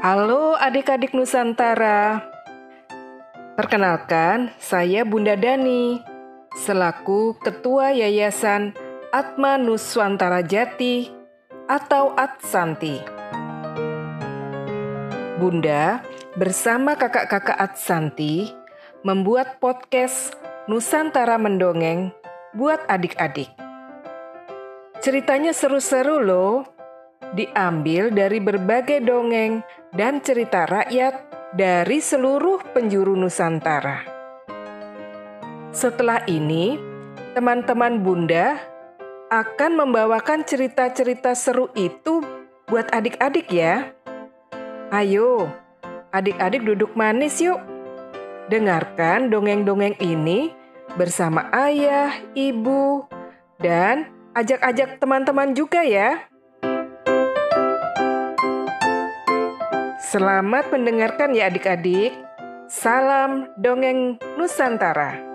Halo adik-adik Nusantara. Perkenalkan, saya Bunda Dani, selaku Ketua Yayasan Atma Nuswantara Jati atau Atsanti. Bunda bersama kakak-kakak Atsanti membuat podcast Nusantara Mendongeng buat adik-adik. Ceritanya seru-seru loh, diambil dari berbagai dongeng dan cerita rakyat dari seluruh penjuru Nusantara. Setelah ini, teman-teman Bunda akan membawakan cerita-cerita seru itu buat adik-adik ya. Ayo, adik-adik duduk manis yuk. Dengarkan dongeng-dongeng ini bersama ayah, ibu, dan ajak-ajak teman-teman juga ya. Selamat mendengarkan ya adik-adik. Salam dongeng Nusantara.